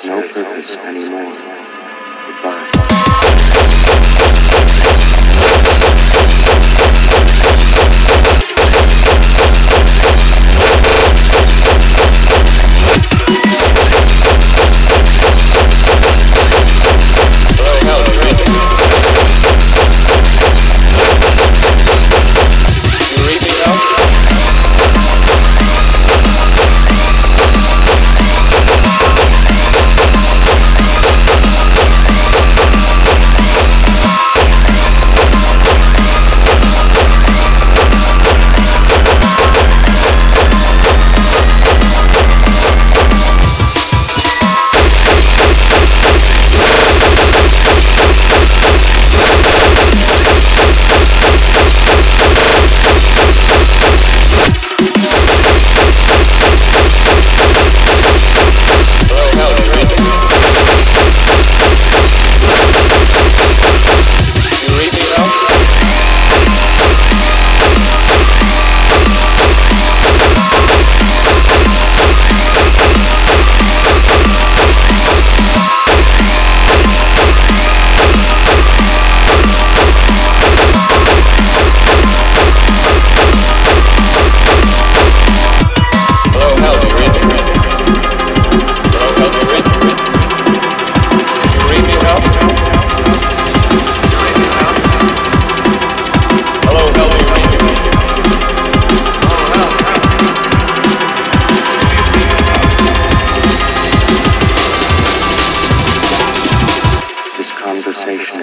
serve no purpose anymore.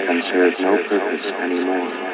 Can serve no purpose anymore.